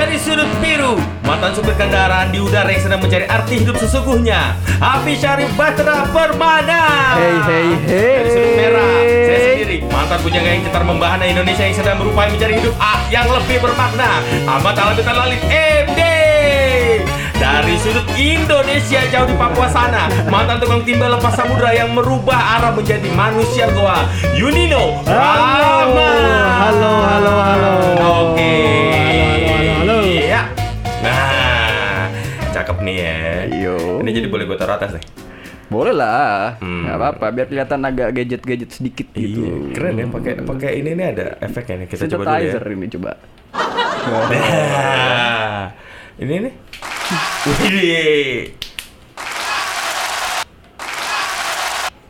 Dari sudut biru, mantan supir kendaraan di udara yang sedang mencari arti hidup sesungguhnya. Hafiz Syarif Batra Permana. Hey hey hey. Dari sudut merah, saya sendiri mantan punya yang cetar membahana Indonesia yang sedang berupaya mencari hidup ah yang lebih bermakna. Ahmad Alabitan Lalit MD. Dari sudut Indonesia jauh di Papua sana, mantan tukang timbal lepas samudra yang merubah arah menjadi manusia goa. Yunino Rama. Halo, halo, halo. Oke. Halo, nih ya. Yo. Ini jadi boleh gue taruh atas nih. Boleh lah. Hmm. Nggak apa-apa biar kelihatan agak gadget-gadget sedikit gitu. Iya, keren ya pakai pakai ini nih ada efeknya nih. Kita coba dulu ya. Ini coba. Nah, ini nih. Wih.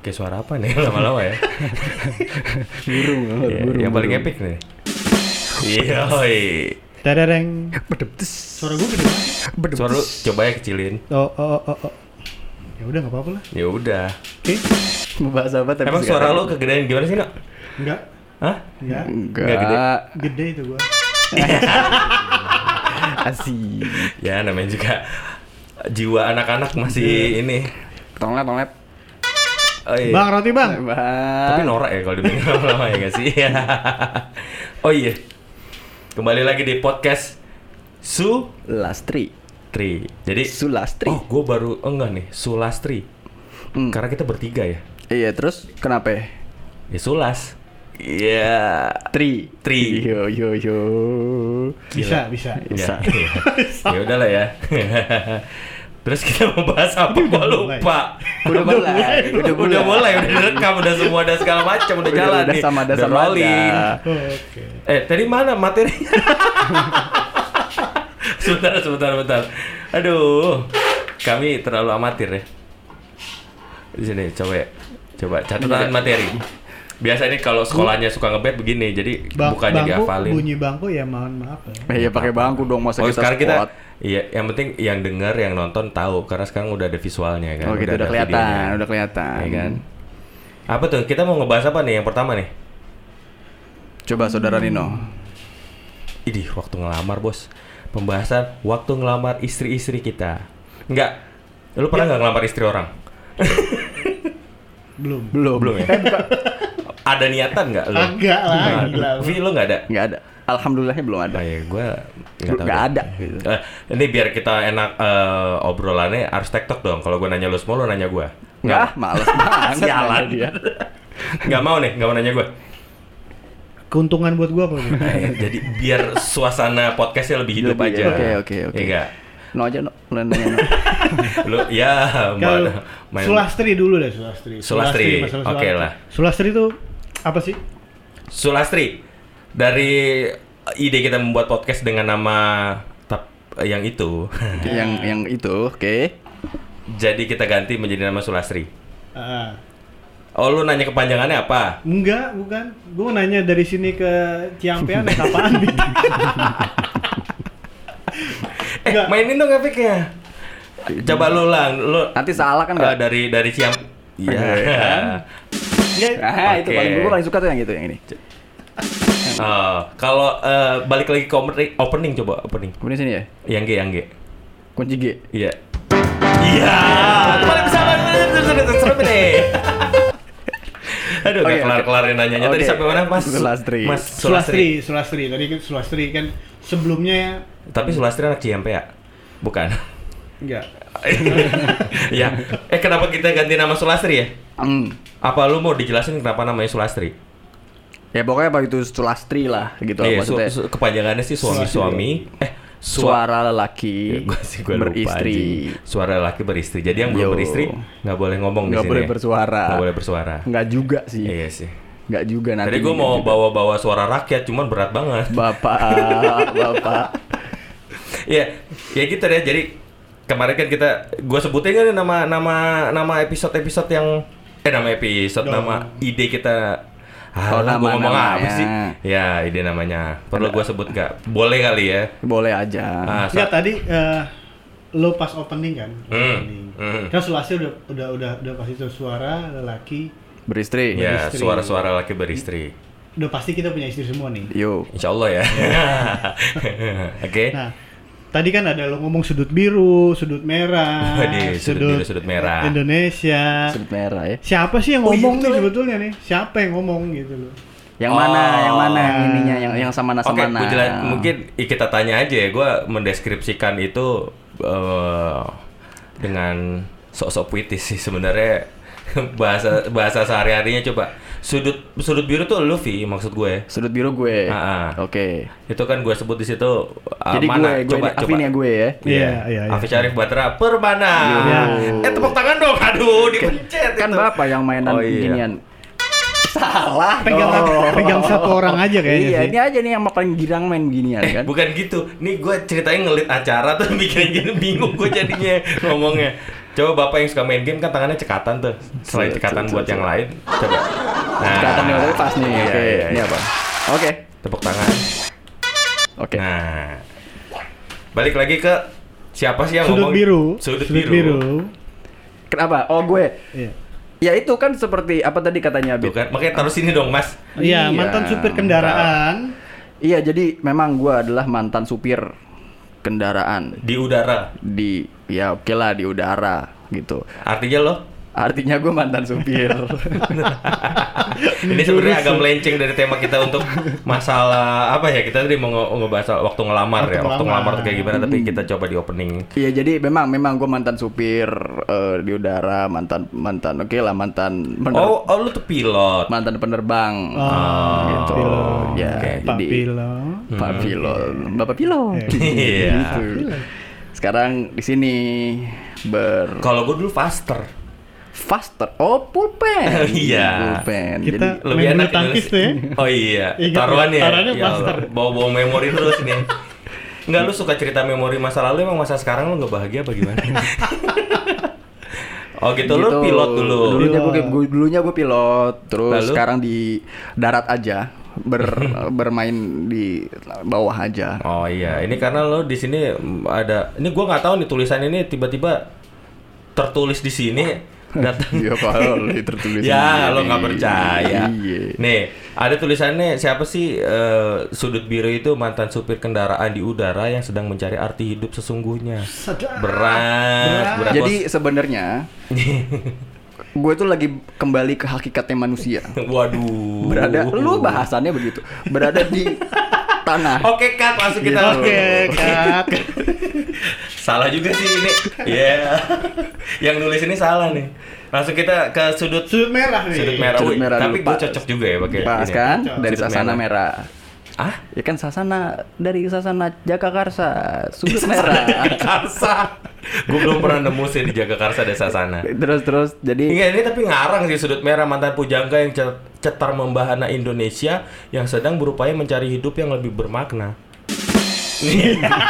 Kayak suara apa nih lama-lama ya? Burung, Iya, burung. yang paling epic nih. Iya, oi. Tereng. Bedebdes. Suara gue gede banget. Suara lu coba ya kecilin. Oh, oh, oh, oh. Ya udah nggak apa-apa lah. Ya udah. Oke. Mau bahas apa tapi Emang suara lu kegedean gimana sih, Nak? Enggak. Hah? Enggak. Enggak. Nggak gede. Gede itu gua. Asik. Ya namanya juga jiwa anak-anak masih ini. Tonglet, tonglet. Oh, iya. Bang, roti bang. Tapi norak ya kalau dibilang lama-lama ya gak sih? oh iya. Kembali lagi di podcast Su Lastri. Tri. Jadi Sulastri. Oh, gue baru oh, enggak nih, Sulastri. Hmm. Karena kita bertiga ya. Iya, terus kenapa? ya? Ya Sulas. Iya. Tri. Tri. Yo yo yo. Bisa, bisa. Bisa. Ya, ya udahlah ya. Terus kita mau bahas apa? Mulai. lupa. Udah mulai, udah mulai. Udah mulai, udah direkam, udah semua, udah segala macam, udah, Udah- jalan udah nih. sama- udah udah sama rolling. ada. Oh, Oke. Eh, tadi mana materinya? sebentar, sebentar, sebentar. Aduh, kami terlalu amatir ya. Di sini, coba ya. Coba catatan materi. Biasa ini kalau sekolahnya suka ngebet begini, jadi Bang, bukannya bangku, dihafalin. bunyi bangku ya mohon maaf ya. Eh, iya pakai bangku dong masa Oh, kita sekarang squat. kita iya, yang penting yang denger, yang nonton tahu karena sekarang udah ada visualnya kan. Oh gitu udah ada kelihatan, videonya. udah kelihatan. Iya kan? Apa tuh? Kita mau ngebahas apa nih yang pertama nih? Coba saudara Nino. Idih, waktu ngelamar, Bos. Pembahasan waktu ngelamar istri-istri kita. Enggak. Lu pernah nggak ngelamar istri orang? Belum. Belum. Belum ya? Ada niatan nggak lu? Agak lah, Nah, gila. Vi, lu nggak ada? Nggak ada. Alhamdulillahnya belum ada. Oh ya, gue nggak ada. Gitu. Eh, ini biar kita enak eh, obrolannya harus tektok dong. Kalau gue nanya lu semua, lu nanya gue. Nggak, males banget. Sialan. dia. Nggak mau nih, nggak mau nanya gue. Keuntungan buat gua apa? Bu? Jadi biar suasana podcastnya lebih hidup Lebih, aja. oke, oke, oke. Iya? No aja no. Lu nanya no. Lu ya Kalau mana- main Sulastri dulu deh, Sulastri. Sulastri, masalah oke Sulastri. lah. Sulastri itu apa sih? Sulastri dari ide kita membuat podcast dengan nama tap, yang itu. yang yang itu, oke. Jadi kita ganti menjadi nama Sulastri. Ah, Oh lu nanya kepanjangannya apa? enggak, bukan. Gua nanya dari sini ke Ciampea naik apaan? Eh Nggak. mainin dong efeknya. Coba lu lang, lu Nanti salah kan eh, nggak? dari dari Ciam. Iya. Nggak, Ah, itu paling gue paling suka tuh yang itu yang ini. Oh, kalau eh, balik lagi ke opening, opening coba opening. Kemudian sini ya. Yang G, yang G. Kunci G. Iya. Iya. Kembali bersama serem deh. Aduh, Oke, gak kelar-kelar nanyanya tadi Oke. sampai mana, Mas? Sulastri. Mas Sulastri, Sulastri. Tadi kan Sulastri kan sebelumnya Tapi Sulastri anak Cimpe ya? Bukan. enggak. ya. Eh, kenapa kita ganti nama Sulastri ya? Hmm. Apa lu mau dijelasin kenapa namanya Sulastri? Ya pokoknya apa itu Sulastri lah gitu Iya, su- maksudnya. su- kepanjangannya sih suami-suami. Eh, sua- Suara Ya, lelaki gua sih gua lupa, beristri. anjing. Suara laki beristri. Jadi yang belum Yo. beristri nggak boleh ngomong di Nggak sini. boleh ya? bersuara. Nggak boleh bersuara. Nggak juga sih. Iya sih. Nggak juga nanti. Tadi gue mau bawa-bawa suara rakyat, cuman berat banget. Bapak, bapak. Iya, ya gitu deh. Jadi kemarin kan kita, gue sebutin kan nama nama nama episode episode yang eh nama episode Dong. nama ide kita. Ah, Oh, gua ngomong nama-namanya. apa sih? Ya, ide namanya. Perlu gue sebut gak? Boleh kali ya. Boleh aja. Ah, Enggak sa- tadi eh, lo pas opening kan? Hmm, Opening. hmm. Kan Sulastri udah udah udah udah pasti tuh suara lelaki Beristri. ya, suara-suara laki beristri. udah pasti kita punya istri semua nih. Yo. Insya Allah ya. Oke. Nah, tadi kan ada lo ngomong sudut biru, sudut merah, Waduh, sudut biru, sudut merah. Indonesia. Sudut merah ya. Siapa sih yang Oh, iya, ngomong nih ya. sebetulnya nih? Siapa yang ngomong gitu loh? Yang mana? Yang mana yang Oh. ininya? Yang yang sama Oke, sama gua jela- mungkin i- kita tanya aja ya. Gue mendeskripsikan itu eh, dengan sok-sok puitis sih sebenarnya bahasa bahasa sehari-harinya coba sudut sudut biru tuh lu Vi maksud gue Sudut biru gue. Oke. itu kan gue sebut di situ uh, Jadi mana gue, gue coba coba ya gue ya. Iya, iya, iya. Hafiz Syarif Batra Permana Iya. eh tepuk tangan dong aduh dipencet Kan itu. bapak yang mainan Oh, iya. ginian. Salah. Pegang dong. pegang satu orang aja kayaknya Iya, sih. ini aja nih yang paling girang main ginian Eh, kan. bukan gitu. Nih gue ceritanya ngelit acara tuh bikin gini bingung gue jadinya ngomongnya. Coba bapak yang suka main game kan tangannya cekatan tuh. Selain Coba, cekatan buat yang lain. Coba. Nah, Kelihatan nih tapi pas nih. Iya, Oke. iya, Ini iya. apa? Oke. Tepuk tangan. Oke. Nah. Balik lagi ke siapa sih yang Sudut ngomong? biru. Sudut, biru. Kenapa? Oh, gue. Iya. Ya itu kan seperti apa tadi katanya Bit? kan, makanya taruh sini dong, Mas. Iya, Iya. mantan supir kendaraan. Iya, jadi memang gue adalah mantan supir kendaraan Di udara. di ya oke lah di udara gitu. Artinya lo Artinya gue mantan supir. ini sebenarnya agak melenceng dari tema kita untuk masalah apa ya kita tadi mau nge- ngebahas soal waktu ngelamar Waktu ya waktu ngelamar. tuh kayak gimana tapi kita coba di opening Iya jadi memang memang gue mantan supir eh, di udara mantan mantan oke lah mantan pener- oh oh lu tuh pilot mantan penerbang Oh, gitu pilot. ya Oke. Pak jadi Pilo. Pak pilot bapak pilot Iya. gitu. sekarang di sini ber kalau gue dulu faster faster oh pulpen Iya. pulpen Kita- jadi lebih enak tangkis tuh ya. oh iya Ingat taruhan ya? ya Taruhannya Ya faster. Bawa-bawa memori terus nih Enggak lu suka cerita memori masa lalu emang masa sekarang lu nggak bahagia apa gimana? oh gitu, lu pilot dulu. dulunya gue Pilot. gue dulunya gue pilot terus Lalu? sekarang di darat aja ber bermain di bawah aja Oh iya, ini karena lo di sini ada ini gua nggak tahu nih tulisan ini tiba-tiba tertulis di sini datang. Iya kalau tertulis ya lo nggak percaya. Iya. nih ada tulisannya siapa sih eh, sudut biru itu? Mantan supir kendaraan di udara yang sedang mencari arti hidup sesungguhnya. Sedap. berat berat. Jadi sebenarnya gue tuh lagi kembali ke hakikatnya manusia. waduh. Berada lu bahasannya begitu. Berada di tanah. oke kat langsung kita Oke, Kak. salah juga sih ini ya yang nulis ini salah nih langsung kita ke sudut Sudut merah nih. sudut merah, Sudut merah tapi gue cocok juga ya pakai Pas ini. kan Cocok. dari Sudut sasana merah. merah. ah Ya kan sasana dari sasana Jagakarsa, sudut merah. Karsa gue belum pernah nemu sih di Jagakarsa Desa sana terus terus jadi Iya ini tapi ngarang sih sudut merah mantan pujangga yang cet- cetar membahana Indonesia yang sedang berupaya mencari hidup yang lebih bermakna.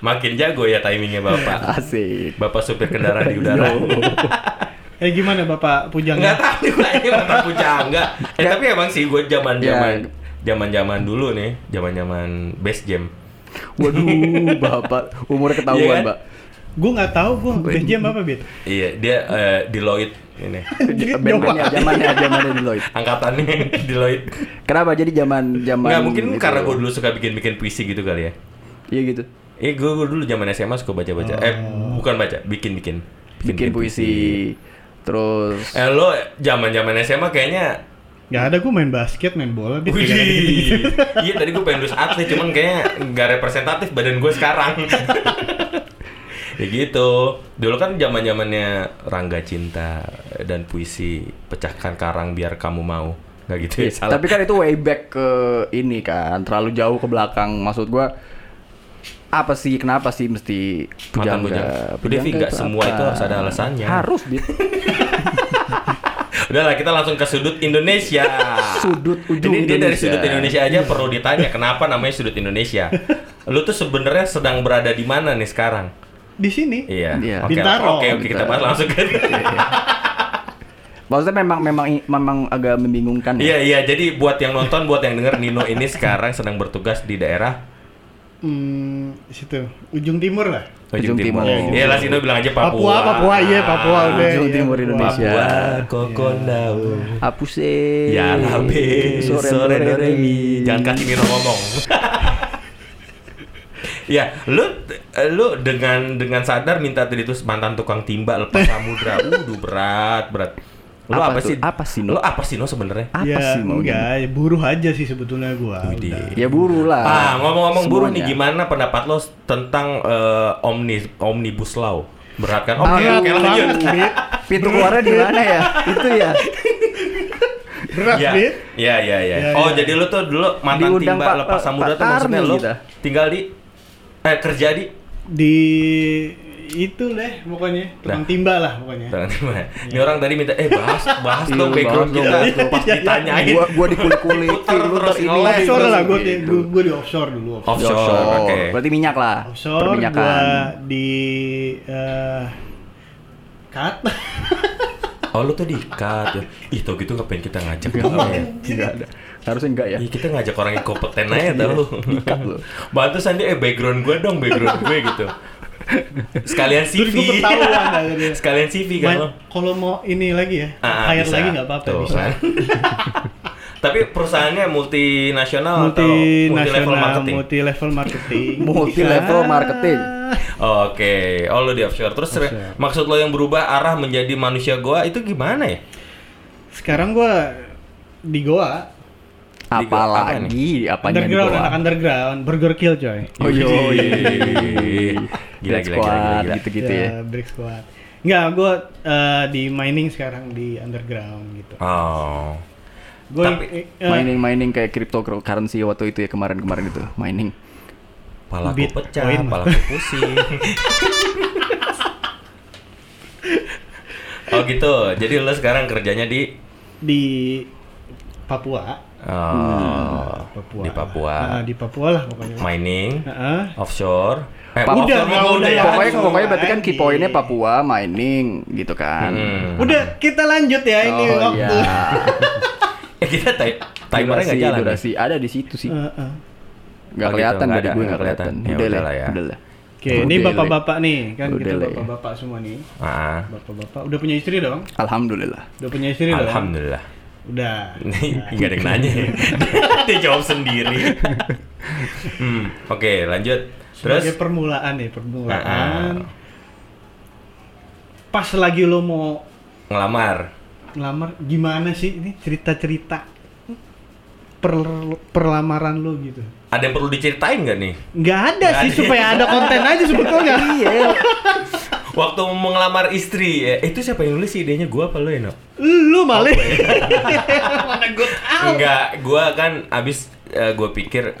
Makin jago ya timingnya bapak. asik. Bapak supir kendaraan di udara. Eh gimana Bapak Pujang? Nggak tahu ini mantan pujangga. Eh tapi emang sih gue zaman zaman Ya. zaman zaman dulu nih, zaman zaman base jam. Waduh, Bapak umurnya Iya ketahuan, kan? Mbak. Gue nggak tahu gue jam apa bit. Iya dia eh, Deloitte ini Band-bandnya zamannya zamannya Deloitte. angkatannya Deloitte. Kenapa jadi zaman zaman Nggak mungkin itu? karena gue dulu suka bikin-bikin puisi gitu kali ya. Iya gitu. Eh gue, dulu zaman SMA suka baca-baca. Eh bukan baca, bikin-bikin. Bikin puisi. Terus Eh lo zaman-zaman SMA kayaknya Gak ada gue main basket, main bola. Gak gitu-gitu. Iya tadi gue pengen lulus atlet cuman kayaknya nggak representatif badan gue sekarang. ya gitu. Dulu kan zaman zamannya Rangga Cinta dan puisi pecahkan karang biar kamu mau. Nggak gitu ya salah. Tapi kan itu way back ke ini kan, terlalu jauh ke belakang. Maksud gua apa sih kenapa sih mesti Mantan pujangga? pujangga. Udah, Vi, nggak semua itu harus ada alasannya. Harus, Bit. Udahlah kita langsung ke sudut Indonesia. Sudut ujung Ini dia dari Indonesia. sudut Indonesia aja perlu ditanya kenapa namanya sudut Indonesia. Lu tuh sebenarnya sedang berada di mana nih sekarang? Di sini. Iya. Iya. Oke, Bintaro. oke, oke, kita bahas langsung ke. Maksudnya memang memang memang agak membingungkan. Iya, iya. Jadi buat yang nonton, buat yang denger Nino ini sekarang sedang bertugas di daerah Hmm, situ ujung timur lah. Ujung timur. Iya lah Sino bilang aja Papua. Papua, Papua, iya Papua udah. Ujung iya, timur Papua. Indonesia. Papua, Kokondau. Hapuse. Ya Rabe, Sore sore do, re, mi. Jangan kasih Mino ngomong. ya, lu lu dengan dengan sadar minta tadi itu mantan tukang timba lepas samudra. Udah berat, berat. Lu Apa apa, tuh? sih? Apa sih, No? Lu apa sih no sebenarnya? Apa ya, sih maunya? enggak, ya buruh aja sih sebetulnya gua. Udah. Ya buru lah. Ah, ngomong-ngomong buruh nih gimana pendapat lo tentang eh, omni omnibus law? Berat kan? Oke, oke lanjut. Pintu keluarnya di mana ya? Itu ya. Berat, Ya, Bit. ya, ya, ya. Ya, Oh, ya. jadi lu tuh dulu mantan Diundang timba Pak- lepas Pak- samudra tuh maksudnya lu tinggal di eh kerja di Di itu deh pokoknya tukang Nah. timba lah pokoknya. Jangan timba. Ini orang tadi minta eh bahas bahas Iya, dong background bahas dong, kita. Pas ditanyain. Gua gua dikulik-kulik Diputer lu terus ter ini. Offshore lah gua, gua, gua di offshore dulu. Offshore, Offshore, oke. Berarti minyak lah. offshore Perminyakan. gua di eh cut. Iya. Oh lu tuh di-cut ya. Ih tau gitu ngapain kita ngajak ya? enggak ada. Harusnya enggak ya. Iya kita ngajak orang yang kompeten aja tau lu. Di-cut lu. Bantu Sandi eh background gue dong background gue gitu. Sekalian CV. ketahuan. Sekalian CV kan lo. Kalau mau ini lagi ya, Ah, hire bisa. lagi nggak apa-apa Tuh, bisa. kan. Tapi perusahaannya multinasional atau multi level Multinasional, marketing? multi level marketing. Multi level Bisa. marketing. Oke, oh lu di offshore. Terus Offshore. maksud lo yang berubah arah menjadi manusia goa itu gimana ya? Sekarang gua di Goa, Di Goa apa Apalagi apanya di underground, bawah. anak underground, burger kill coy. Oh iya. Gila, gila, gila, gila, gila. gitu-gitu ya. Brick squad. Enggak, gua eh, di mining sekarang di underground gitu. Oh. Gua Tapi- eh, Mining-mining kayak cryptocurrency waktu itu ya kemarin-kemarin itu, mining. Palaku Bitcoin. pecah, palaku pusing. oh gitu. Jadi lo sekarang kerjanya di di Papua. oh, Papua. di Papua. Ah, di Papua lah pokoknya. Mining, Heeh. offshore. Eh, Pak, Udah, udah, udah udah. ya. Pokoknya Aduh, pokoknya berarti kan key point-nya Papua, mining gitu kan. Hmm. Udah, kita lanjut ya ini oh waktu. iya. Eh, kita ti- timernya nggak durasi, jalan. ya? durasi. Ada di situ sih. Heeh. Nggak Oh gitu, kelihatan nggak dari ada, gue nggak kelihatan. Ya Udah udah lah, ya. udah lah. Oke, ini Udah, bapak-bapak nih, kan Udah kita ya. bapak-bapak semua nih. Ah, Bapak-bapak udah punya istri dong? Alhamdulillah. Udah punya istri dong? Alhamdulillah. Udah. Nggak ada yang nanya ya. Dia jawab sendiri. hmm, oke, lanjut. Sebagai Terus permulaan nih, permulaan. Ah, ah. Pas lagi lo mau ngelamar. ngelamar, gimana sih ini cerita-cerita per- perlamaran lo gitu? Ada yang perlu diceritain nggak nih? Nggak ada Nggak sih, ada. supaya ada konten aja sebetulnya. Iya. Waktu mau ngelamar istri, ya, itu siapa yang nulis idenya gua apa lu ya, No? Lu malah. Ya? Mana gue tahu. Enggak, gua kan abis eh, gua pikir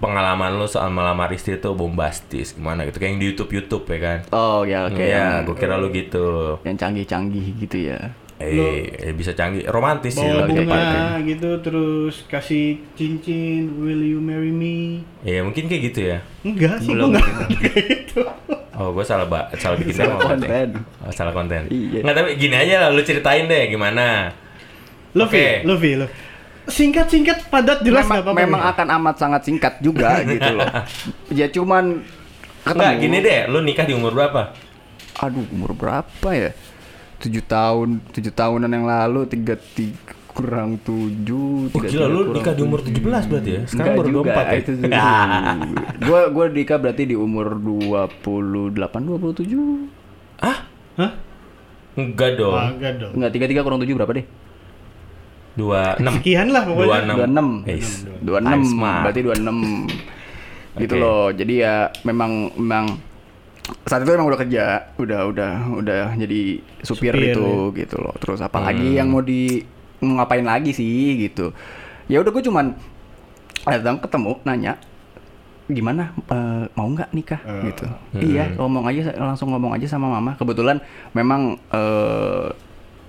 pengalaman lu soal melamar istri itu bombastis gimana gitu kayak yang di YouTube YouTube ya kan. Oh ya oke. Iya, yang- gua kira lu gitu. Yang canggih-canggih gitu ya. Eh, eh, bisa canggih, romantis sih lebih bunga. gitu terus kasih cincin, will you marry me? Iya, mungkin kayak gitu ya. Enggak sih, Belum. gue enggak kayak gitu. Oh, gue salah ba salah bikin Salah tema berarti. konten. Oh, salah konten. Iya. Nggak, tapi gini aja lah, lu ceritain deh gimana. Luffy, Oke. Luffy, Luffy. Singkat-singkat, padat, jelas memang, nggak apa-apa. memang nih? akan amat sangat singkat juga gitu loh. Ya cuman Enggak, gini deh, lu nikah di umur berapa? Aduh, umur berapa ya? Tujuh tahun, tujuh tahunan yang lalu, tiga, tiga kurang tujuh. Oh, gila, lu nikah di umur 17 berarti ya? Sekarang baru 24 ya? Itu gue gue nikah berarti di umur 28, 27 Ah? Hah? Enggak dong. Enggak dong. Enggak, tiga tiga kurang tujuh berapa deh? 26. Sekian lah pokoknya. 26. 26 Yes. 26 I'm smart. berarti 26 gitu Oke. loh jadi ya memang memang saat itu emang udah kerja udah udah udah jadi supir, Supir, itu gitu loh terus Hmm. apalagi yang mau di mau ngapain lagi sih gitu ya udah gue cuman datang ketemu nanya gimana eh, mau nggak nikah Eh, gitu hmm. iya ngomong aja langsung ngomong aja sama mama kebetulan memang eh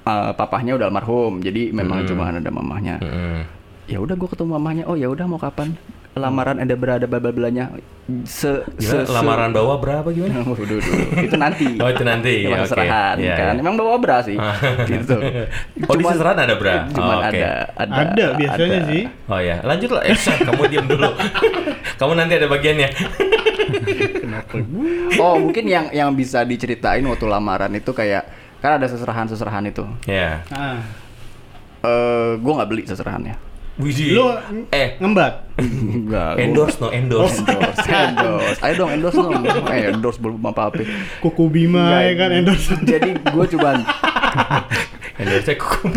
eh, papahnya udah almarhum jadi memang Hmm. cuma ada mamahnya Mm-mm. ya udah gue ketemu mamahnya oh ya udah mau kapan lamaran ada berada bla-blanya se Gimana, lamaran bawah berapa gimana? Waduh, duh. itu nanti Oh, itu nanti, Emang ya, oke. serahan Iya, kan iya. emang bawa bra sih gitu Oh, di seserahan ada bra? cuman Oh, oke. ada ada Ada biasanya ada. sih. Oh ya, lanjut lah. Eh, kamu diam dulu. kamu nanti ada bagiannya. Oh, mungkin yang yang bisa diceritain waktu lamaran itu kayak kan ada seserahan-seserahan itu. Ya. Ah. Eh, gua nggak beli seserahannya. Widi. Lu eh ngembat. Enggak. endorse no endorse. endorse, endorse. Ayo dong endorse dong. Eh, endorse belum apa-apa. Kuku Bima ya kan endorse. Jadi gue cuman endorse kuku.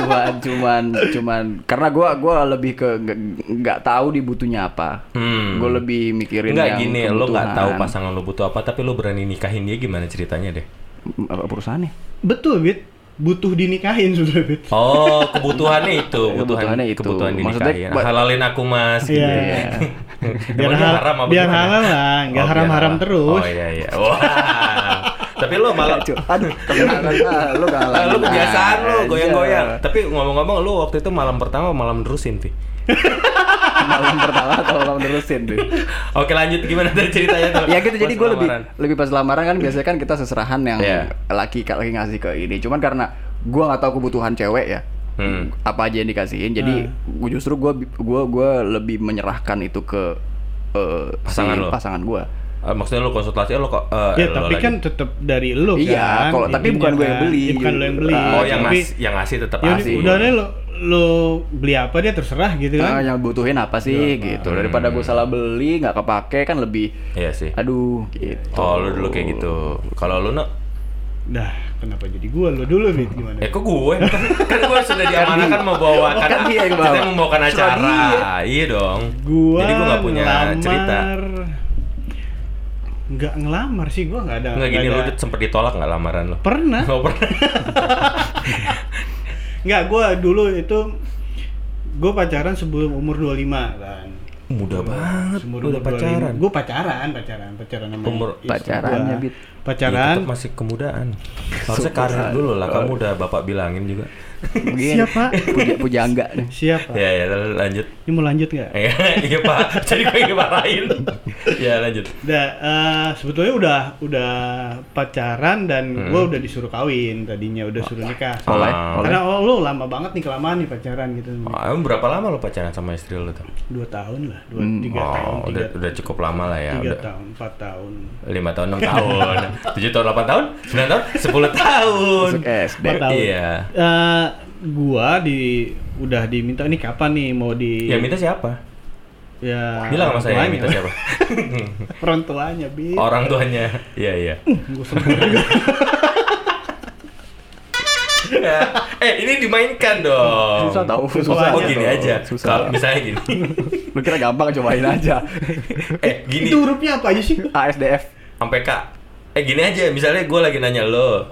cuman cuman cuman karena gue gua lebih ke nggak tahu dibutuhnya apa. Hmm. Gue lebih mikirin Enggak yang gini, lo nggak tahu pasangan lo butuh apa, tapi lo berani nikahin dia gimana ceritanya deh? Apa perusahaannya. Betul, Bit. Butuh dinikahin sudah, Bit. Oh, kebutuhannya itu, kebutuhan Kebutuhannya itu. kebutuhan Maksudnya, dinikahin. ba- Halalin aku mas. gitu Iya. ya. Biar, hal- haram apa biar gimana? halal lah, nggak Oh, haram-haram terus. Oh iya iya. Wah. Tapi lo malah Cu, Aduh, kebenaran lu gak Ah, lu kebiasaan lo goyang-goyang. Tapi ngomong-ngomong lu waktu itu malam pertama malam nerusin, Pi. malam pertama atau malam terusin tuh. Oke, lanjut gimana dari ceritanya tuh? ya gitu jadi gue lebih lebih pas lamaran kan biasanya kan kita seserahan yang Iya. laki laki ngasih ke ini cuman karena gue nggak tahu kebutuhan cewek ya Hmm. apa aja yang dikasihin jadi gua justru gue gua gua lebih menyerahkan itu ke eh, Pasangan si lo? pasangan gue Eh, maksudnya lu konsultasi lo kok eh, Ya, lo tapi lagi. kan tetap dari lu Iya, kan. kalau- tapi bukan gue yang beli. Ya, bukan lu yang beli. Oh, yang tapi, ngas yang ngasih tetap ya, asih. udah deh lu beli apa dia terserah gitu Ah, kan. yang butuhin apa sih gitu daripada gue salah beli nggak kepake kan lebih Iya sih. aduh gitu Oh, lu dulu kayak gitu. Kalau lu no, Dah, kenapa jadi gua lu dulu Bit gimana? eh kok gue? kan gue sudah diamanahkan membawakan Kan dia yang bawa. kita membawakan acara. Iya dong. Gua Jadi gue gak punya ngelamar, cerita. Nggak ngelamar sih gua nggak ada. Nggak gini, nggak lu ada. Sempet ditolak nggak lamaran lu? Pernah. Oh, pernah. Nggak, gua dulu itu gua pacaran sebelum umur 25 kan. Muda banget, Sebelum udah umur 25. pacaran. Gua pacaran, pacaran, pacaran sama Umur- pacarannya. Bit. Ya, Pacaran. tetap masih kemudaan. Harusnya karir dulu lah. Kamu udah bapak bilangin juga. Begini. Siapa? puja puja enggak nih Siapa? Ya ya lanjut. Ini mau lanjut nggak? Iya iya pak. Jadi gue dimarahin. ya lanjut. Udah, eh, sebetulnya udah udah pacaran dan Hmm. gua udah disuruh kawin tadinya udah suruh nikah. oleh oleh Karena oh lu lama banget nih kelamaan nih pacaran gitu. Oh, emang berapa lama lo pacaran sama istri lo tuh? Dua tahun lah, dua Hmm. tiga tahun, Oh, tiga, udah udah cukup lama lah ya. tiga Udah tahun, empat tahun. lima tahun, enam tahun, tujuh tahun, delapan tahun, sembilan tahun, sepuluh tahun. masuk SD Empat tahun. Iya. Eh, gua di udah diminta ini kapan nih mau di Yang minta siapa? Ya Bilang sama saya minta tuanya. siapa? orang tuanya bi Orang tuanya. Iya iya. Sebut juga. eh ini dimainkan dong. susah tahu Susah. Oh gini aja. susah Kalau misalnya gini. lu kira gampang cobain aja eh gini. itu hurufnya apa aja sih ASDF sampai kak eh gini aja misalnya gue lagi nanya lo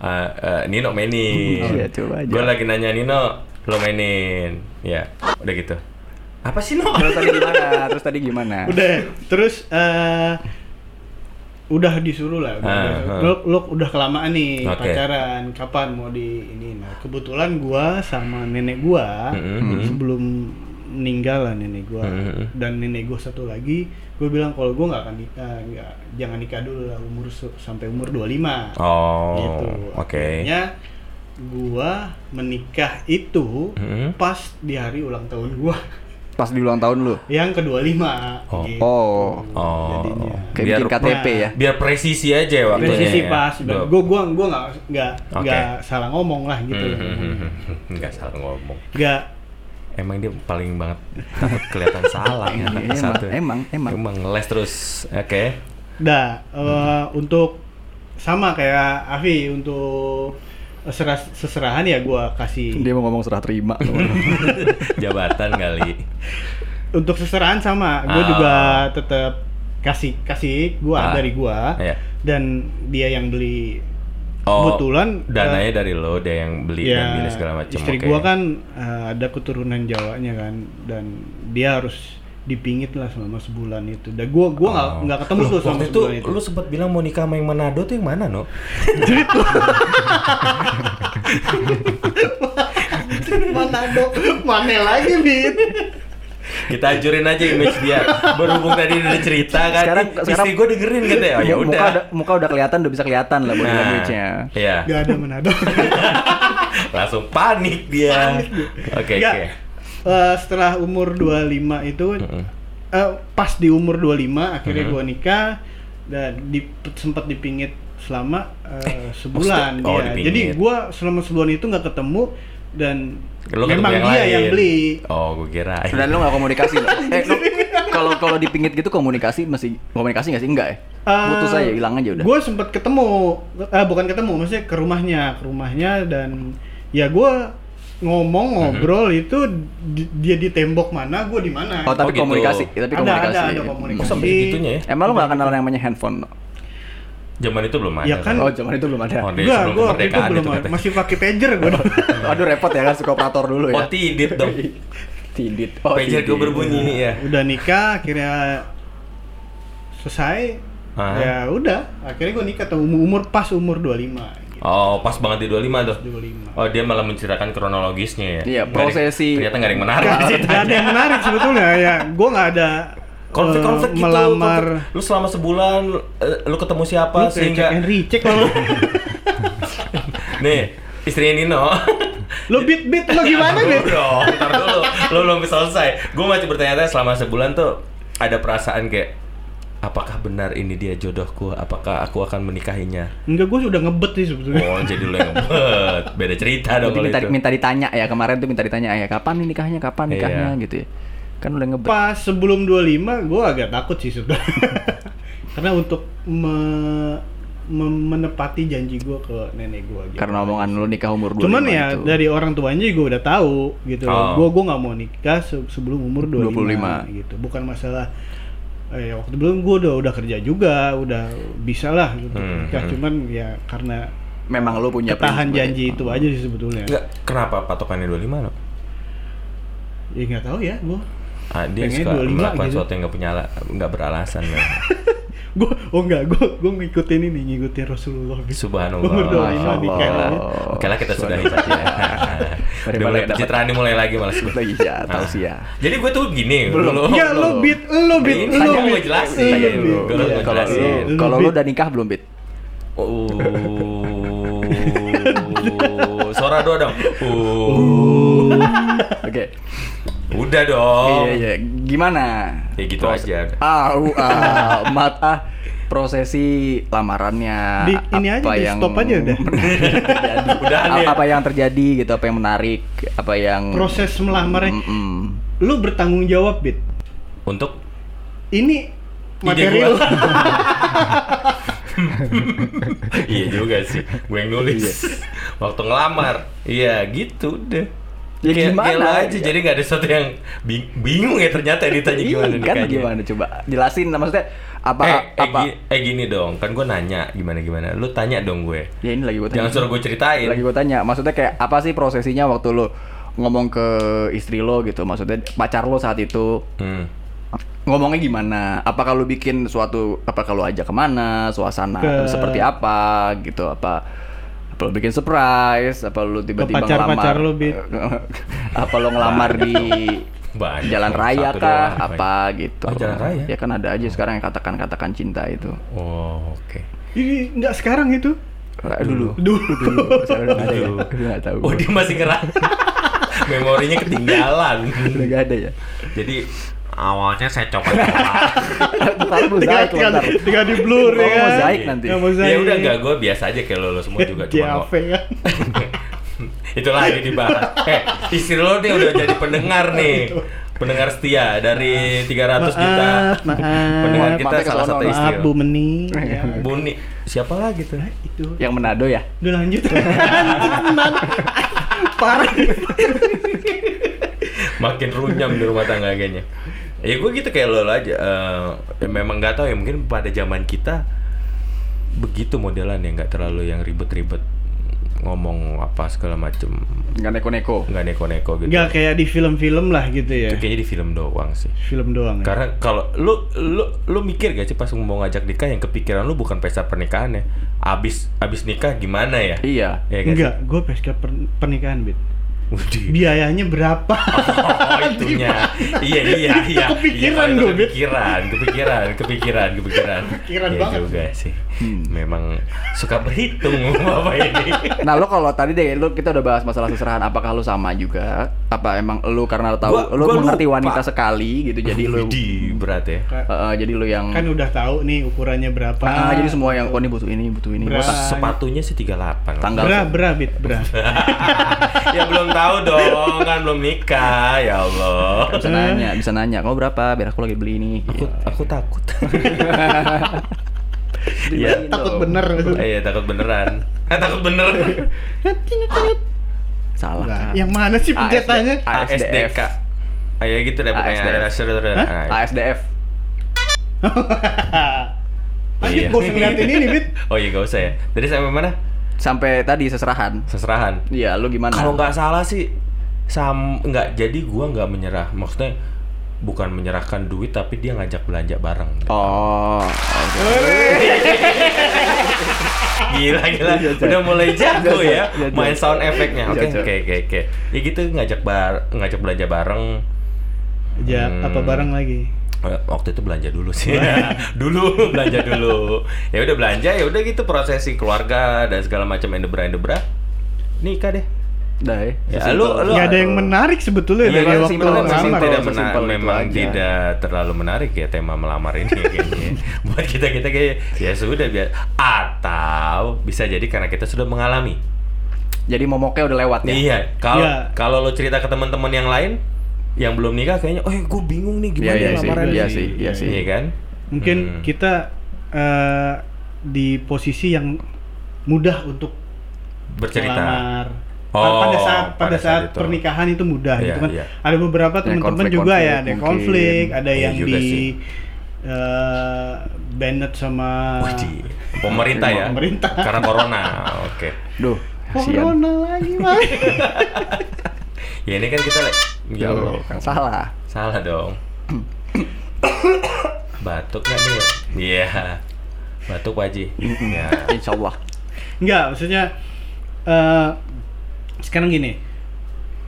ah, eh, Nino mainin Iya, coba aja. gue lagi nanya Nino lo mainin ya udah gitu apa sih No terus tadi gimana? Terus tadi gimana? Udah terus eh udah disuruh lah. Udah, Ah, udah- ah. lo, lo udah kelamaan nih Oke. pacaran. Kapan mau di ini? Nah kebetulan gua sama nenek gua Mm-mm. sebelum meninggal lah nenek gua. Mm-mm. dan nenek gua satu lagi gue bilang kalau gua nggak akan nikah nggak jangan nikah dulu lah umur sampai umur 25 oh gitu. oke. Akhirnya gua menikah itu Mm-mm. pas di hari ulang tahun gua pas di ulang tahun lu yang kedua lima Oh. gitu. Oh. oh jadinya kayak biar bikin KTP ya biar presisi aja waktunya presisi ya. pas gue gua gua nggak nggak Oke. nggak salah ngomong lah gitu Mhm. nggak salah ngomong nggak emang dia paling banget takut kelihatan salah ya Emang, satu emang, emang. emang ngeles terus oke dah eh, untuk sama kayak Avi untuk serah, seserahan ya gua kasih dia mau ngomong serah terima jabatan kali untuk seserahan sama gue Ah. juga tetap kasih kasih gua Ah. dari gua Iya. dan dia yang beli Oh, Kebetulan, dananya eh, dari lo, dia yang beli dan beli segala macam. istri oke. gua kan eh, ada keturunan Jawanya kan dan dia harus dipingit lah selama sebulan itu. Dan gua gua nggak Oh. nggak ketemu Loh, tuh selama waktu itu, sebulan itu. lu sempat bilang mau nikah sama yang Manado tuh yang mana, No? Manado, mana lagi Bit? Kita hancurin aja image dia. Berhubung tadi udah cerita kan. Sekarang- istri sekarang- gue dengerin katanya. Oh, ya muka udah. muka udah kelihatan udah bisa kelihatan lah body Nah, language-nya Iya. Gak ada Manado. Langsung panik dia. Oke, oke. Eh, setelah umur 25 itu Mm-mm. eh, pas di umur 25 akhirnya Mhm. gua nikah dan di, sempat dipingit selama eh, sebulan oh, dia. dipingit. Jadi gua selama sebulan itu nggak ketemu dan Lu memang yang dia lain. yang beli. Oh, gue kira. Dan lu nggak komunikasi lo? Eh, lu- kalau kalau dipingit gitu komunikasi masih komunikasi nggak sih? Enggak ya? Putus aja, hilang aja udah. Gue sempat ketemu, eh, bukan ketemu, maksudnya ke rumahnya, ke rumahnya dan ya gua ngomong Mhm. ngobrol itu di- dia di tembok mana, gue di mana. Oh, tapi gitu. komunikasi, tapi Ada, komunikasi. ada, ada Oh, komunikasi. segitunya ya? Emang lu nggak kenal yang namanya handphone? Zaman itu belum ada. Ya kan- Oh, zaman itu belum ada. Oh, Enggak, gue waktu itu belum itu katanya. masih pakai pager gue. Aduh repot ya kan suka operator dulu ya. Oh, tidit dong. Tidit. Oh, Pager gue berbunyi ya. udah nikah akhirnya selesai Ah. ya udah akhirnya gue nikah tuh umur, umur pas umur 25 gitu. Oh, pas banget di 25 tuh. 25 Oh, dia malah menceritakan kronologisnya ya. Iya, ada- prosesi. Ternyata nggak ada yang menarik Gak, ada yang menarik sebetulnya ya gue nggak ada Konflik-konflik eh, gitu. melamar konflik. Lu selama sebulan eh, lu ketemu siapa Lu sehingga check and recheck kalau nih istrinya Nino. lo beat beat lo gimana beat dong, ntar dulu. Lu belum selesai. Gue masih bertanya-tanya selama sebulan tuh ada perasaan kayak apakah benar ini dia jodohku? Apakah aku akan menikahinya? enggak gue sudah ngebet sih sebetulnya Oh, jadi lu yang ngebet. Beda cerita dong Jadi kalau minta, itu. minta ditanya ya kemarin tuh minta ditanya ya kapan nih nikahnya kapan nikahnya Iya. gitu ya kan udah ngebet pas sebelum 25 gue agak takut sih sebenarnya karena untuk me- me- menepati janji gue ke nenek gue gitu. karena omongan lu nikah umur 25 Cuman ya itu. dari orang tuanya gue udah tahu gitu. Oh. Gue gue nggak mau nikah se- sebelum umur 25, 25. gitu. Bukan masalah eh waktu belum gue udah udah kerja juga, udah bisa lah gitu Hmm, hmm. Cuman ya karena memang lu punya prinsip janji ya. itu aja sih sebetulnya. Enggak, kenapa patokannya 25 lo? Ya nggak tahu ya gue. Ah, dia Pengennya suka 25 melakukan gitu. sesuatu yang nggak punya ala- nggak beralasan ya. Gue oh enggak, gue gue ngikutin ini, ngikutin Rasulullah gitu. Subhanallah. Umur 25 Masya nikah. Allah. Oke lah kita sudahi saja. Dari Udah mulai pencitraan ini mulai lagi malas gue. Lagi ya, tahu sih ya. Jadi gue tuh gini. Belum. Iya lo beat, lo beat, Ini lo mau beat. jelasin. Lo. Kalau Iya. mau Kalau lu. Lu kalau lu Bit. udah nikah belum, Bit? Oh, suara doa dong. Uh. Oke. Udah dong. Iya, iya. Gimana? Ya gitu aja. Ah, mat ah prosesi lamarannya Di- ini aja, apa di yang stop aja udah. terjadi. Udah nih. apa yang terjadi gitu apa yang menarik apa yang Proses melamarnya, Mm-mm. lu bertanggung jawab, Bit. Untuk Ini Ide materi gua. lu. iya juga sih. Gue yang nulis. Waktu ngelamar. Iya, gitu deh. Ya gimana? lo aja, jadi nggak ada sesuatu yang bing- bingung ya ternyata ditanya Iya, gimana kan nikahnya. gimana coba jelasin maksudnya apa eh, eh, apa gi- eh gini dong, kan gue nanya gimana gimana. Lu tanya dong gue. ya ini lagi gue tanya Jangan suruh gue ceritain. lagi gue tanya maksudnya kayak apa sih prosesinya waktu lo ngomong ke istri lo gitu maksudnya pacar lo saat itu Hmm. ngomongnya gimana apa kalau bikin suatu apa kalau ajak ke mana suasana Ke- seperti apa gitu apa apa lo bikin surprise apa lo tiba-tiba pacar-pacar ngelamar lo, Bit. apa lo ngelamar di Banyak jalan raya satu kah doang. apa gitu Oh, jalan raya? ya kan ada aja sekarang yang katakan katakan cinta itu Oh, oke. Ini enggak sekarang itu. Dulu Dulu. dulu nggak ya Dulu. udah nggak tahu Oh, dia masih ngerak. Memorinya ketinggalan. udah nggak ada ya Jadi awalnya saya coba Ntar mozaik tinggal, tinggal, ntar. tinggal di blur ya kan. mozaik nanti. Ya, mozaik. Ya udah enggak gue biasa aja kayak lo, lo semua juga cuma kan. Itu lagi dibahas. Eh, istri lo nih udah jadi pendengar nih. Pendengar setia dari 300 juta. Maaf, maaf. Pendengar kita ke salah satu maaf, istri. Maaf Bu. Meni. Ya. Buni. Siapa lagi tuh? Itu. yang Manado ya Udah lanjut. Parah. Makin runyam di rumah tangga kayaknya. Ya gue gitu kayak lo aja. Eh, ya memang nggak tahu ya mungkin pada zaman kita begitu modelan ya nggak terlalu yang ribet-ribet ngomong apa segala macem nggak neko-neko nggak neko-neko gitu. Enggak kayak di film-film lah gitu ya. Itu kayaknya di film doang sih. Film doang. ya. Karena kalau lu lu lu mikir gak sih pas mau ngajak nikah yang kepikiran lu bukan pesta pernikahan ya. Abis abis nikah gimana ya? iya Ya? Enggak, gue per- pernikahan, Bit. Widih. biayanya berapa Oh itunya. iya iya iya. Kepikiran iya, Bet. kepikiran, kepikiran, kepikiran, kepikiran. Kepikiran Iya banget. juga sih. Memang suka berhitung apa ini. Nah lo kalau tadi deh lu kita udah bahas masalah seserahan apakah lu sama juga? Apa emang lu karena tahu Gua- lu gua mengerti lupa. wanita sekali gitu jadi lu Widih, berat ya. Heeh, jadi lu yang kan udah tahu nih ukurannya berapa Ah, jadi semua yang oh ini butuh ini butuh ini. Berat. Gua Sepatunya sih 38. Tanggal- bra bra bit bra ya belum tahu dong, kan belum nikah. Ya Allah. bisa nanya, bisa nanya, kamu berapa? Biar aku lagi beli ini. Aku aku takut. Iya. takut bener Iya, takut beneran. takut bener. Salah. Nah, Kak. yang mana sih pencetannya ASDF. ASDK. Ayo gitu deh pokoknya ASDF. ASDF. Lanjut, Iya. gak usah ngeliatin ini, Bit. Oh iya gak usah ya. Tadi sampai mana? Sampai tadi seserahan. Seserahan. Iya, lu gimana? Kalau nggak salah sih sam nggak jadi gua nggak menyerah. Maksudnya bukan menyerahkan duit tapi dia ngajak belanja bareng. Oh, oke. Gila gila. Iya. Udah mulai jago Iya, ya. Iya, main sound efeknya. Oke oke oke oke. Ya gitu ngajak bar ngajak belanja bareng. Ya, Hmm. apa barang lagi? Waktu itu belanja dulu sih. dulu belanja dulu. Ya udah belanja ya udah gitu prosesi keluarga dan segala macam endebra endebra. Nikah deh. Dah ya. Ya, lu- lu- Gak ada yang menarik sebetulnya Iya, dari waktu ngelamar. tidak Sesimpel mena- itu memang aja. tidak terlalu menarik ya tema melamar ini kayaknya. Buat kita kita kayak ya sudah biar atau bisa jadi karena kita sudah mengalami. Jadi momoknya udah lewat ya. Iya, kalau Iya. kalau lo cerita ke teman-teman yang lain yang belum nikah kayaknya, oh gue bingung nih gimana iya ya sih, lamaran iya nih." sih, iya sih. Iya kan? Mungkin Hmm. kita eh, di posisi yang mudah untuk bercerita. melamar. Oh, pada saat pada, pada saat saat, itu. pernikahan itu mudah Iya, gitu kan. iya. Ada beberapa teman-teman juga ya, ada mungkin. konflik, ada Iya yang juga di sih. eh, banned sama di- pemerintah ya. Pemerintah. Karena corona. Oke. Duh, kasihan. Corona lagi, Mas. Ya ini kan kita ya Allah. Salah. Salah dong. Batuk nggak nih? Iya. Batuk Pak Haji. Ya. Insya Allah. Enggak, maksudnya eh sekarang gini.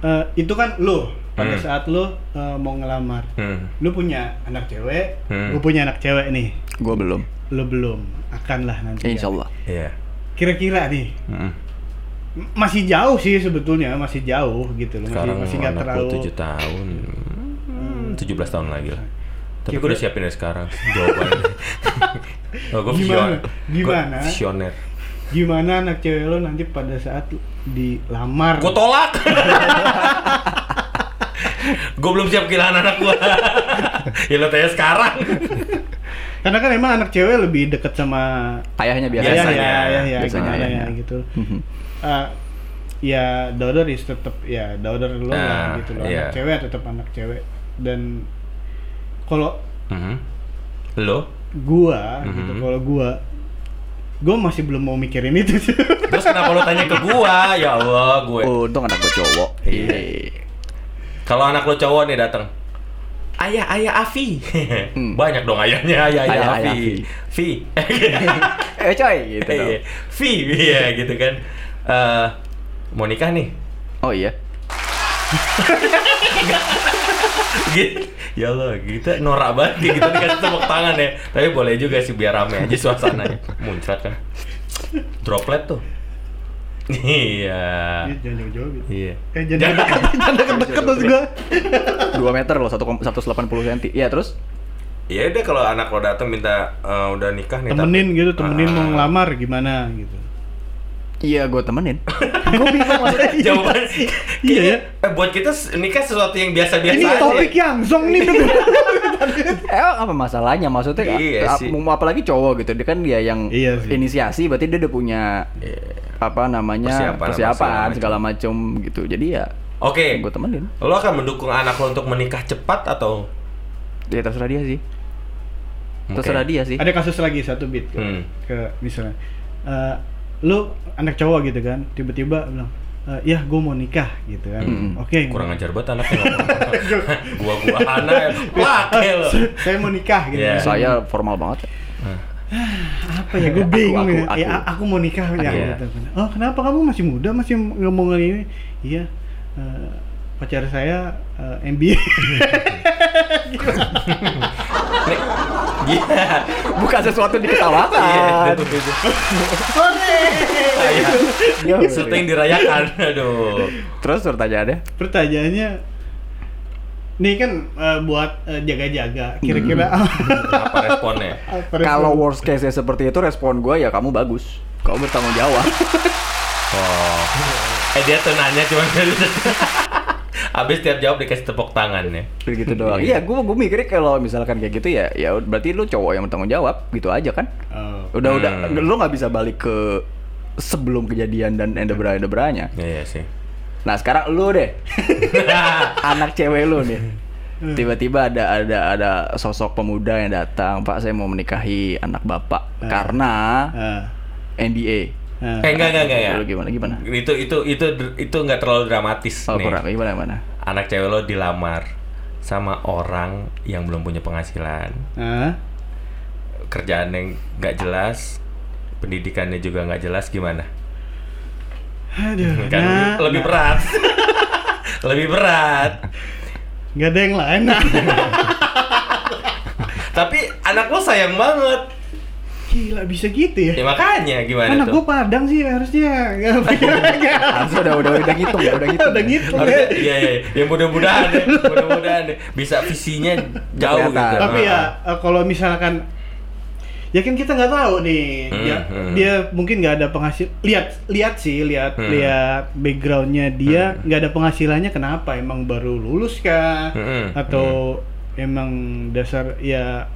eh itu kan lo pada Hmm. saat lo eh, mau ngelamar. Hmm. Lu punya anak cewek, Hmm. gue punya anak cewek nih. Gue belum. Lo belum, akan lah nanti. Insya Allah. Iya. Kira-kira nih, Mm-mm. Masih jauh sih sebetulnya, masih jauh gitu loh. Masih, Sekarang masih nggak terlalu. 7 tahun. Hmm, 17 tahun lagi lah. Tapi gue udah siapin dari sekarang jawabannya. oh, gue Gimana? Gimana? Visioner. Gimana anak cewek lo nanti pada saat dilamar? Gue tolak. gue belum siap kehilangan anak gue. ya lo tanya sekarang. Karena kan emang anak cewek lebih deket sama Ayahnya ayah biasanya. Biasanya. ya, ayah ya, Biasanya gimana ya gitu. Eh, ya daughter is tetap ya daughter lo lah Nah, gitu loh. iya. Anak cewek tetap anak cewek dan kalau Mhm. Lo? gua gitu Mhm. kalau gua gua masih belum mau mikirin itu sih. Terus kenapa lo tanya ke gua? Ya Allah, gue. Oh, untung anak gue cowok. Iya. Kalau anak lo cowok nih datang, ayah ayah Afi, Hmm. banyak dong ayahnya ayah ayah, Ayah, Afi, eh coy, gitu dong. Iya. Vi, iya gitu kan. Eh, mau nikah nih, Oh iya. gitu. Ya Allah, kita norak banget kayak gitu dikasih tepuk tangan ya. Tapi boleh juga sih biar rame aja suasananya. Muncrat kan. Droplet tuh. Iya. Ih, jangan jauh-jauh gitu. Iya. Eh jangan deket, jangan deket-deket terus gua. 2 meter loh, 1, 180 cm. Iya, terus? Ya udah kalau anak lo datang minta eh, udah nikah nih. Temenin tapi- gitu, temenin mau Ah. ngelamar gimana gitu. Iya, gue temenin. gue bingung maksudnya. Jawaban Iya ya. Eh buat kita nikah sesuatu yang biasa-biasa Ini topik yang zong nih bener. Eh, apa masalahnya? Maksudnya Iya ap- sih. apalagi cowok gitu. Dia kan dia yang Iya sih. inisiasi, berarti dia udah punya Iya. apa namanya Persiapan, persiapan, apa segala segala macam gitu. Jadi ya Oke. gue temenin. Lo akan mendukung anak lo untuk menikah cepat atau Ya terserah dia sih. Terserah dia sih. Ada kasus lagi satu bit ke, Hmm. ke misalnya. eh, lu anak cowok gitu kan, tiba-tiba bilang, "Eh, ya gue mau nikah gitu kan. Hmm. Oke. kurang ajar banget anaknya ngomong. gua gua anak ya. Pakai lo. Saya mau nikah gitu. Iya. Saya formal banget. apa ya gue bingung Aku- ya aku- ya aku. aku mau nikah ya Iya. gitu. oh kenapa kamu masih muda masih ngomong ini iya eh, pacar saya eh, MBA. Nih, Iya. Bukan sesuatu Iya, diketawakan. itu, itu. Sore. Iya. Syuting dirayakan. Aduh. Terus pertanyaannya? Pertanyaannya Nih kan eh, buat eh, jaga-jaga. Kira-kira Apa responnya? Kalau worst case seperti itu respon gue ya kamu bagus. Kamu bertanggung jawab. Oh. Eh dia tuh nanya cuma Abis tiap jawab dikasih tepuk tangan ya. gitu doang. Iya, gue gue mikirnya kalau misalkan kayak gitu ya, ya berarti lu cowok yang bertanggung jawab, gitu aja kan? Oh. Udah udah, Hmm. lu nggak bisa balik ke sebelum kejadian dan endebra endebranya. Iya sih. Nah sekarang lu deh, anak cewek lu nih. Tiba-tiba ada ada ada sosok pemuda yang datang, Pak saya mau menikahi anak bapak Eh. karena Ah, NBA. Ah. Eh enggak enggak enggak ya. Gimana gimana? Itu itu itu itu nggak terlalu dramatis Oh nih. kurang gimana gimana? Anak cewek lo dilamar sama orang yang belum punya penghasilan, Ah. kerjaan yang nggak jelas, pendidikannya juga nggak jelas gimana? Aduh, Kan nah, lebih nah. berat. lebih berat. Nggak ada yang lain. Tapi anak lo sayang banget. Gila bisa gitu ya? Ya makanya gimana Anak tuh? gue Padang sih harusnya. Nggak. Harusnya udah udah udah gitu ya, udah gitu. Udah gitu. Harusnya, iya iya ya mudah-mudahan deh mudah-mudahan deh bisa visinya jauh gitu Tapi ya eh, kalau misalkan ya kan kita nggak tahu nih Hmm, dia, hmm. dia mungkin nggak ada penghasil lihat lihat sih lihat Hmm. lihat backgroundnya dia nggak ada penghasilannya kenapa emang baru lulus kah Hmm, atau emang dasar ya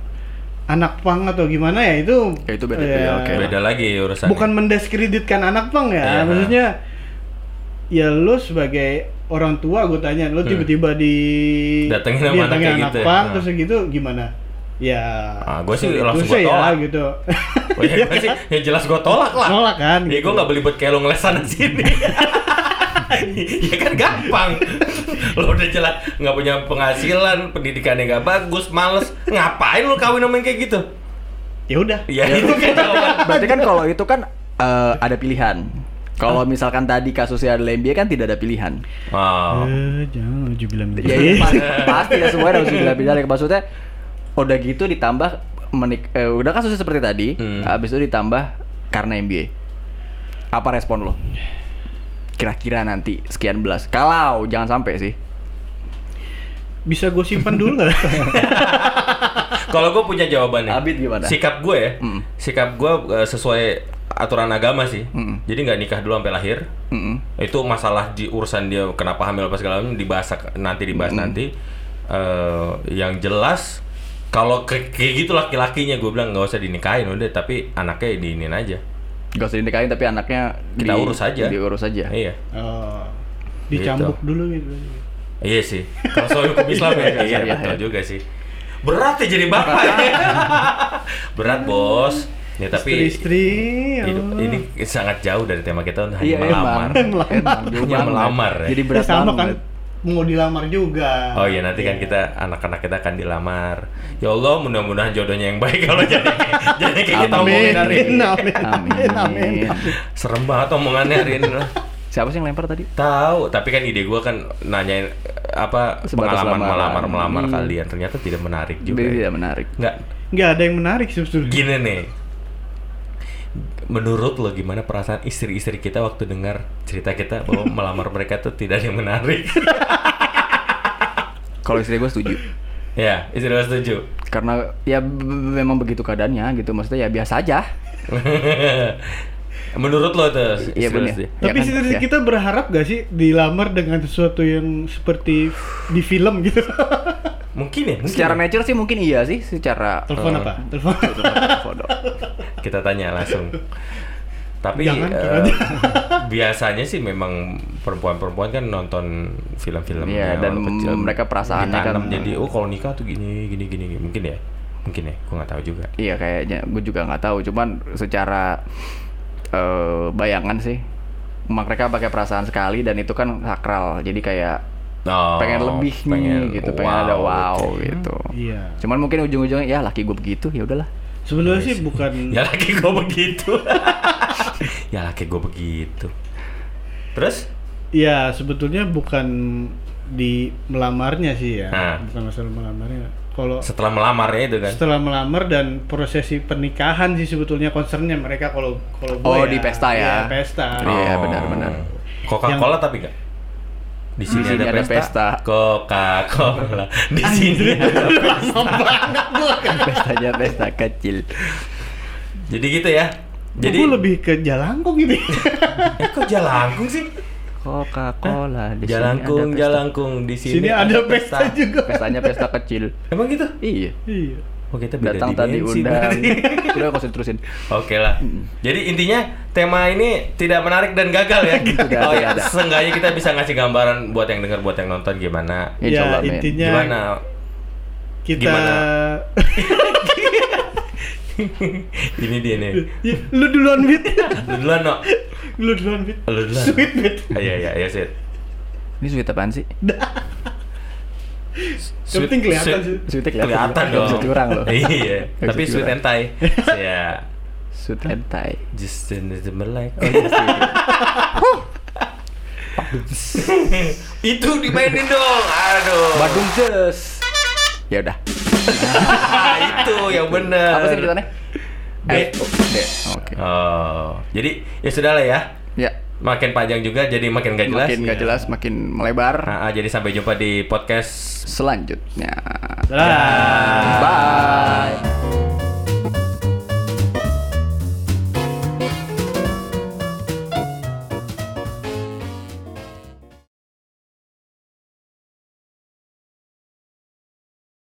anak pang atau gimana ya itu Ya, itu beda- beda, oke. beda lagi urusan bukan mendiskreditkan anak pang ya Iya. maksudnya ya lu sebagai orang tua gue tanya lu Hmm. tiba-tiba di Datengin sama anak anak gitu ya? pang Hmm. terus gitu gimana ya Ah, gua sih langsung say gua tolak. ya gitu oh, ya, gua sih ya jelas gue tolak lah Nolak kan, ya gitu. gue nggak beli buat kayak lo ngeles sana sini ya kan gampang lo udah jelas nggak punya penghasilan pendidikannya nggak bagus males ngapain lo kawin sama yang kayak gitu ya udah ya, itu kan jawaban Berarti kan kalau itu kan eh, ada pilihan. Kalau misalkan tadi kasusnya ada NBA kan tidak ada pilihan. wow Eh, jangan uji bilang Ya, ya, pasti, pasti ya semua harus bilang Maksudnya udah gitu ditambah menik eh, udah kasusnya seperti tadi, Hmm. habis itu ditambah karena NBA. Apa respon lo? Kira-kira nanti sekian belas. Kalau jangan sampai sih. bisa gue simpan dulu nggak Kalau gue punya jawabannya. Abid gimana? Sikap gue ya. Mm. Sikap gue eh, sesuai aturan agama sih. Mm. Jadi nggak nikah dulu sampai lahir. Mm-mm. Itu masalah di urusan dia kenapa hamil apa segala macam dibahas nanti dibahas Mm. nanti. Eh, yang jelas kalau kayak gitu laki-lakinya gue bilang nggak usah dinikahin udah tapi anaknya diinin aja. Gak usah dinikahin tapi anaknya Kita urus aja. Diurus aja. Iya. oh, dicambuk dulu gitu Iya sih. Kalau soal hukum Islam ya, iya, Iya, iya. betul juga sih. Berat ya jadi bapak ya. Berat bos. Ya tapi istri-istri ya hidup Allah. ini sangat jauh dari tema kita untuk hanya Iya melamar. emang. Jauh Hanya melamar, ya. Jadi Ya, berat sama kan banget. Mau dilamar juga Oh iya nanti kan kita anak-anak kita akan dilamar. Ya Allah mudah-mudahan jodohnya yang baik kalau jadi jadi kayak kita Amin. omongin hari ini. amin amin amin, Amin. Serem banget omongannya hari ini. Siapa sih yang lempar tadi? Tahu, tapi kan ide gua kan nanyain apa Sebatas pengalaman lamaran. melamar melamar Hmm. kalian ternyata tidak menarik juga. Ya. tidak menarik. Nggak nggak ada yang menarik justru gini nih. Menurut lo gimana perasaan istri-istri kita waktu dengar cerita kita bahwa melamar mereka tuh tidak ada yang menarik? Kalau istri gue setuju. ya, istri lo setuju. Karena ya memang begitu keadaannya gitu. Maksudnya ya biasa aja. Menurut lo tuh, Iya benar. Ya tapi kan? istri Ya. kita berharap gak sih dilamar dengan sesuatu yang seperti di film gitu Mungkin ya, mungkin Secara ya. nature sih mungkin iya sih. Secara telepon Eh. apa telepon kita tanya langsung. Tapi Jangan, jangan. biasanya sih memang perempuan-perempuan kan nonton film-film Iya, dan mereka perasaannya kan- jadi oh kalau nikah tuh gini gini gini gini. mungkin ya mungkin ya gue nggak tahu juga Iya kayaknya. Gue juga nggak tahu. Cuman secara eh, bayangan sih. Mereka pakai perasaan sekali dan itu kan sakral. Jadi kayak Oh, pengen lebih nih gitu. Pengen ada wow gitu. iya Cuman mungkin ujung-ujungnya ya laki gue begitu ya udahlah. sebenarnya sih bukan ya laki gue begitu ya laki gue begitu terus Ya sebetulnya bukan di melamarnya sih ya, Nah. bukan masalah melamarnya. Kalau Setelah melamarnya itu kan. setelah melamar dan prosesi pernikahan sih sebetulnya concernnya mereka kalau kalau Oh, ya, di pesta ya? Iya, pesta. Iya, benar-benar. Coca-Cola tapi enggak? Di sini, sini ada, ada pesta. pesta. Coca-Cola. Di sini ada pesta. banget gua. Pestanya pesta kecil. Jadi gitu ya. Jadi Jadi lebih ke jalangkung gitu. eh, kok jalangkung sih? Coca-Cola di sini Jalangkung, ada pesta. jalangkung di sini. Sini ada pesta juga. Pestanya pesta kecil. Emang gitu? Iya. Iya. Oh kita beda Datang tadi undang. Udah kau terusin. Oke lah. Jadi intinya tema ini tidak menarik dan gagal ya. Tidak, oh ya, seenggaknya kita bisa ngasih gambaran buat yang dengar, buat yang nonton gimana. Insya Allah, ya intinya Gimana? kita Gimana? ini dia nih. Ya, lu duluan Bit. Lu duluan, no. lu duluan Bit. Lu duluan. Sweet Bit. Iya, iya, iya, sweet. Ini sweet apaan sih? Yang penting kelihatan sih. Sweetnya kelihatan. Kelihatan dong. bisa curang loh. Iya, tapi sweet and Thai. Saya Sweet and Thai. just in the like. Oh iya. Itu dimainin dong. Aduh. Badung Jus. Ya udah. itu yang bener. Apa sih ceritanya? D. Oh, D. Oke. Oh, jadi ya sudah lah ya. Ya. Makin panjang juga, jadi makin gak jelas. Makin nggak jelas, makin melebar. Nah, ah, jadi sampai jumpa di podcast Selanjutnya. Dah. Bye.